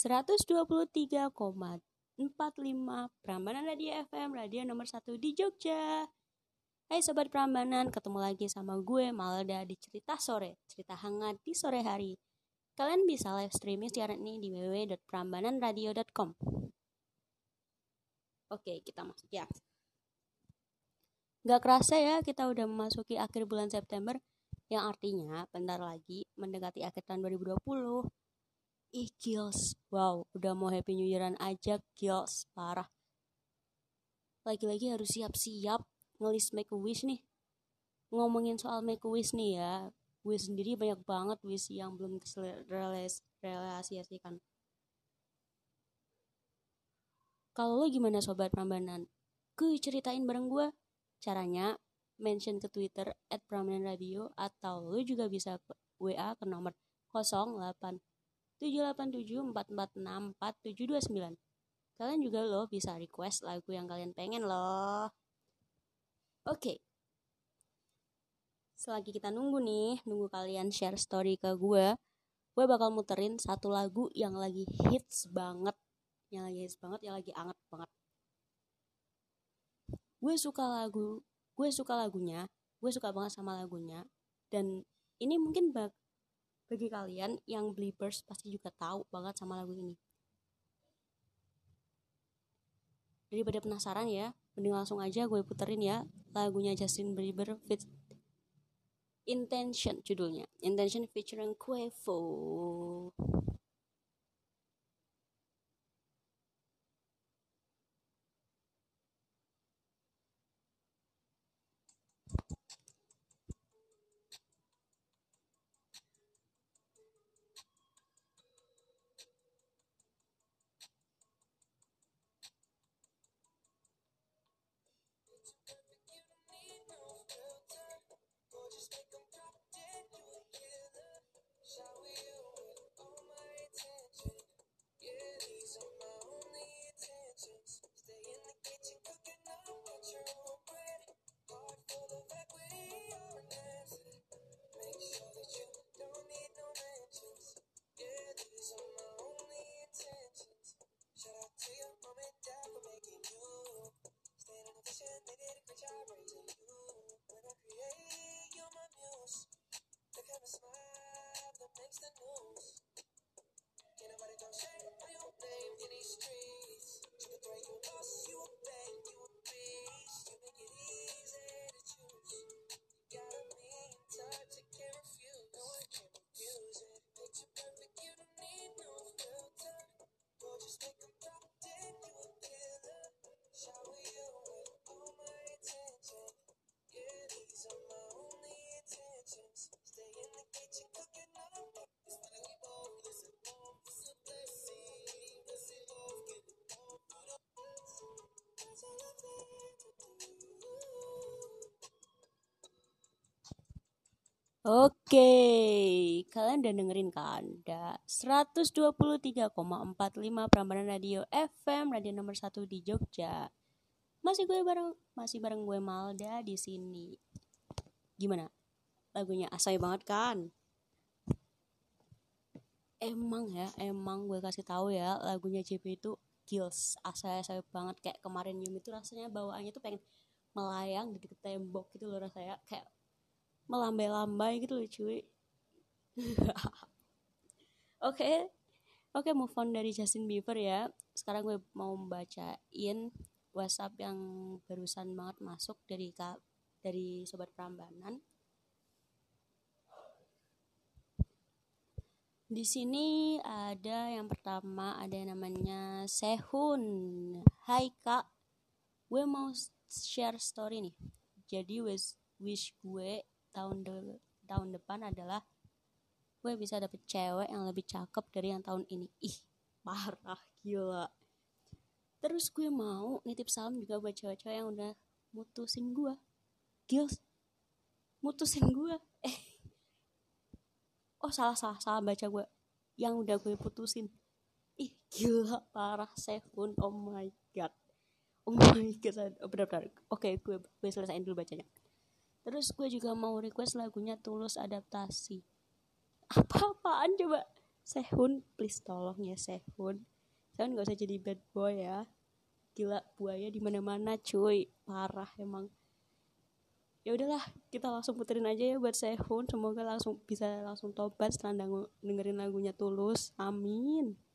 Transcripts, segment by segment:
123,45 Prambanan Radio FM, radio nomor 1 di Jogja. Hai Sobat Prambanan, ketemu lagi sama gue Malda di Cerita Sore, cerita hangat di sore hari. Kalian bisa live streaming siaran ini di www.prambananradio.com. Oke, kita masuk ya. Gak kerasa ya, kita udah memasuki akhir bulan September, yang artinya bentar lagi mendekati akhir tahun 2020 Ih Gils, wow udah mau happy new yearan aja Gils, parah. Lagi-lagi harus siap-siap ngelis make a wish nih. Ngomongin soal make a wish nih ya, gue sendiri banyak banget wish yang belum terrealisasikan. Kalau lo gimana sobat Prambanan? Gue ceritain bareng gue. Caranya mention ke Twitter at Prambanan Radio atau lo juga bisa WA ke nomor 08 787446479. Kalian juga loh bisa request lagu yang kalian pengen loh. Oke. Okay. Selagi kita nunggu nih, nunggu kalian share story ke gue, gue bakal muterin satu lagu yang lagi hits banget, yang lagi hits banget, yang lagi anget banget. Gue suka lagu, gue suka lagunya, gue suka banget sama lagunya, dan ini mungkin bak bagi kalian yang Believers pasti juga tahu banget sama lagu ini. Daripada penasaran ya, mending langsung aja gue puterin ya lagunya Justin Bieber fit Intention judulnya. Intention featuring Quavo. Oke, kalian udah dengerin kan? Udah 123,45 Prambanan Radio FM, radio nomor 1 di Jogja. Masih gue bareng masih bareng gue Malda di sini. Gimana? Lagunya asai banget kan? Emang ya, emang gue kasih tahu ya, lagunya JP itu kills, asai-asai banget kayak kemarin Yum itu rasanya bawaannya tuh pengen melayang di tembok gitu loh rasanya kayak melambai-lambai gitu loh cuy. Oke oke move on dari Justin Bieber ya. Sekarang gue mau bacain WhatsApp yang barusan banget masuk dari dari sobat Prambanan. Di sini ada yang pertama ada yang namanya Sehun. Hai kak. Gue mau share story nih. Jadi wish wish gue tahun de tahun depan adalah gue bisa dapet cewek yang lebih cakep dari yang tahun ini. Ih parah gila. Terus gue mau nitip salam juga buat cewek-cewek yang udah mutusin gue gils mutusin gue eh. Oh salah salah salah baca gue yang udah gue putusin. Ih gila parah Sehun oh my god. Oh my god. Oh, benar benar oke gue gue selesaiin dulu bacanya terus gue juga mau request lagunya tulus adaptasi. Apa-apaan coba? Sehun please tolong ya Sehun. Sehun gak usah jadi bad boy ya. Gila buaya di mana mana cuy. Parah emang. Ya udahlah kita langsung puterin aja ya buat Sehun. Semoga langsung bisa langsung tobat setelah dengerin lagunya tulus. Amin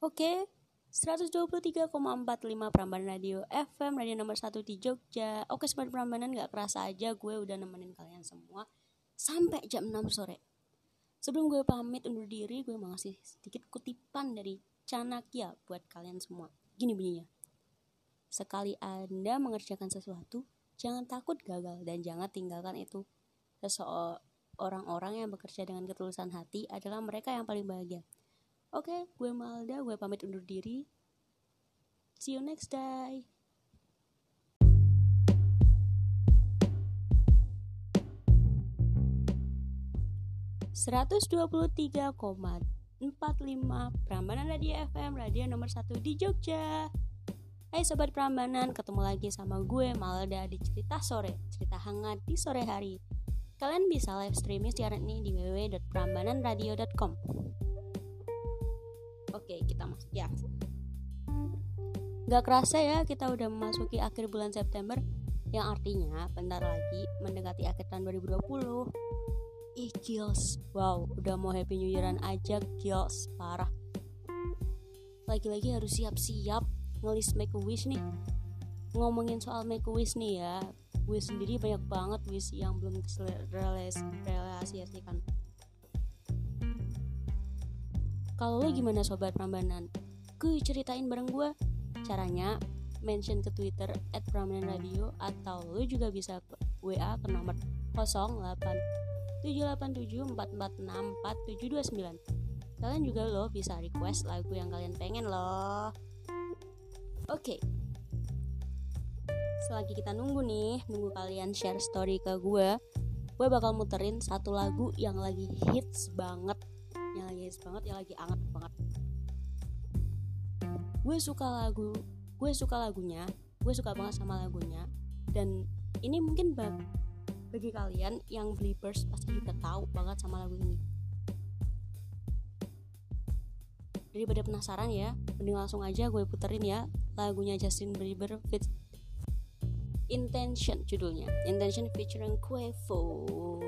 Oke, 123,45 Prambanan Radio FM Radio nomor 1 di Jogja. Oke, sobat Prambanan gak kerasa aja gue udah nemenin kalian semua sampai jam 6 sore. Sebelum gue pamit undur diri, gue mau ngasih sedikit kutipan dari Chanakya buat kalian semua. Gini bunyinya. Sekali Anda mengerjakan sesuatu, jangan takut gagal dan jangan tinggalkan itu. Seseorang orang yang bekerja dengan ketulusan hati adalah mereka yang paling bahagia. Oke, gue Malda, gue pamit undur diri. See you next day. Koma empat lima Prambanan Radio FM, radio nomor satu di Jogja. Hai Sobat Prambanan, ketemu lagi sama gue Malda di Cerita Sore, cerita hangat di sore hari. Kalian bisa live streaming siaran ini di www.prambananradio.com. Oke, kita masuk ya. Gak kerasa ya kita udah memasuki akhir bulan September yang artinya bentar lagi mendekati akhir tahun 2020. Ih, kills. Wow, udah mau happy new yearan aja, kills. Parah. Lagi-lagi harus siap-siap ngelis make a wish nih. Ngomongin soal make a wish nih ya. Gue sendiri banyak banget wish yang belum terrealisasikan kalau lo gimana sobat Prambanan? Gue ceritain bareng gue. Caranya mention ke Twitter at Prambanan Radio atau lo juga bisa WA ke nomor 08 787 446 Kalian juga lo bisa request lagu yang kalian pengen loh. Oke. Okay. Selagi kita nunggu nih, nunggu kalian share story ke gue, gue bakal muterin satu lagu yang lagi hits banget banget yang lagi anget banget. Gue suka lagu gue suka lagunya gue suka banget sama lagunya dan ini mungkin bag, bagi kalian yang believers pasti juga tahu banget sama lagu ini. Daripada penasaran ya mending langsung aja gue puterin ya lagunya Justin Bieber fit Intention judulnya. Intention featuring Quavo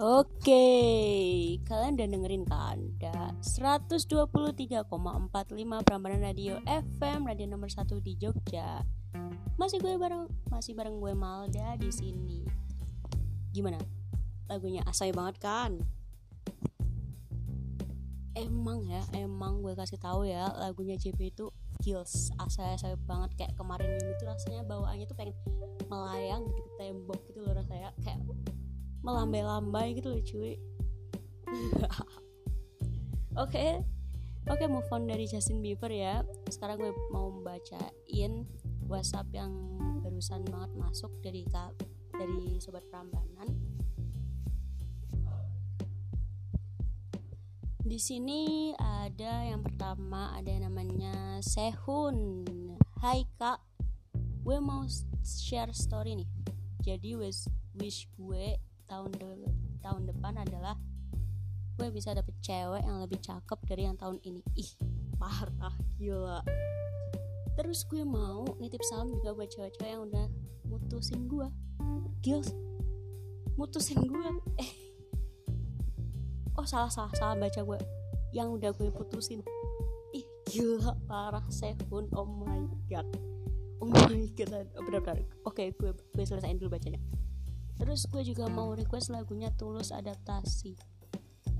Oke, kalian udah dengerin kan? Ada 123,45 Prambanan Radio FM, radio nomor 1 di Jogja. Masih gue bareng, masih bareng gue Malda di sini. Gimana? Lagunya asai banget kan? Emang ya, emang gue kasih tahu ya, lagunya JP itu gills asa saya banget kayak kemarin ini tuh rasanya bawaannya tuh pengen melayang gitu tembok gitu loh rasanya kayak melambai-lambai gitu loh cuy. Oke. Okay. oke okay, move on dari Justin Bieber ya. Sekarang gue mau bacain WhatsApp yang barusan banget masuk dari dari sobat Prambanan. Di sini ada yang pertama ada yang namanya Sehun. Hai kak. Gue mau share story nih. Jadi wish wish gue tahun de tahun depan adalah gue bisa dapet cewek yang lebih cakep dari yang tahun ini. Ih parah gila. Terus gue mau nitip salam juga buat cewek-cewek yang udah mutusin gue. Gils mutusin gue. Eh. Oh salah salah salah baca gue. Yang udah gue putusin. Ih gila parah Sehun. Oh my god. Oh my god. Oh, benar benar oke okay, gue gue selesaiin dulu bacanya terus gue juga mau request lagunya tulus adaptasi.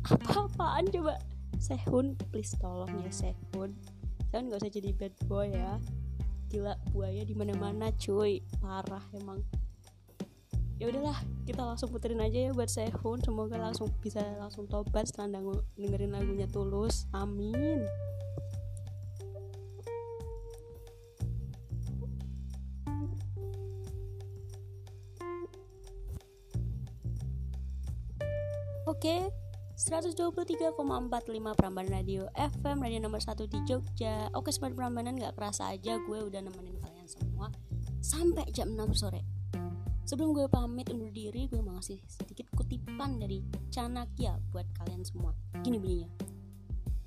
Apa-apaan coba? Sehun please tolong ya Sehun. Sehun gak usah jadi bad boy ya. Gila buaya di mana mana cuy. Parah emang. Ya udahlah kita langsung puterin aja ya buat Sehun. Semoga langsung bisa langsung tobat setelah dengerin lagunya tulus. Amin Oke, 123,45 Prambanan Radio FM Radio nomor 1 di Jogja Oke Sobat Prambanan gak kerasa aja gue udah nemenin kalian semua Sampai jam 6 sore Sebelum gue pamit undur diri, gue mau ngasih sedikit kutipan dari Chanakya buat kalian semua. Gini bunyinya.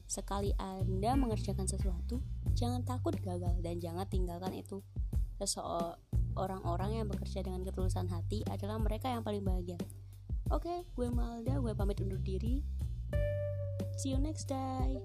Sekali Anda mengerjakan sesuatu, jangan takut gagal dan jangan tinggalkan itu. Seseorang-orang yang bekerja dengan ketulusan hati adalah mereka yang paling bahagia. Oke, gue Malda, gue pamit undur diri. See you next day.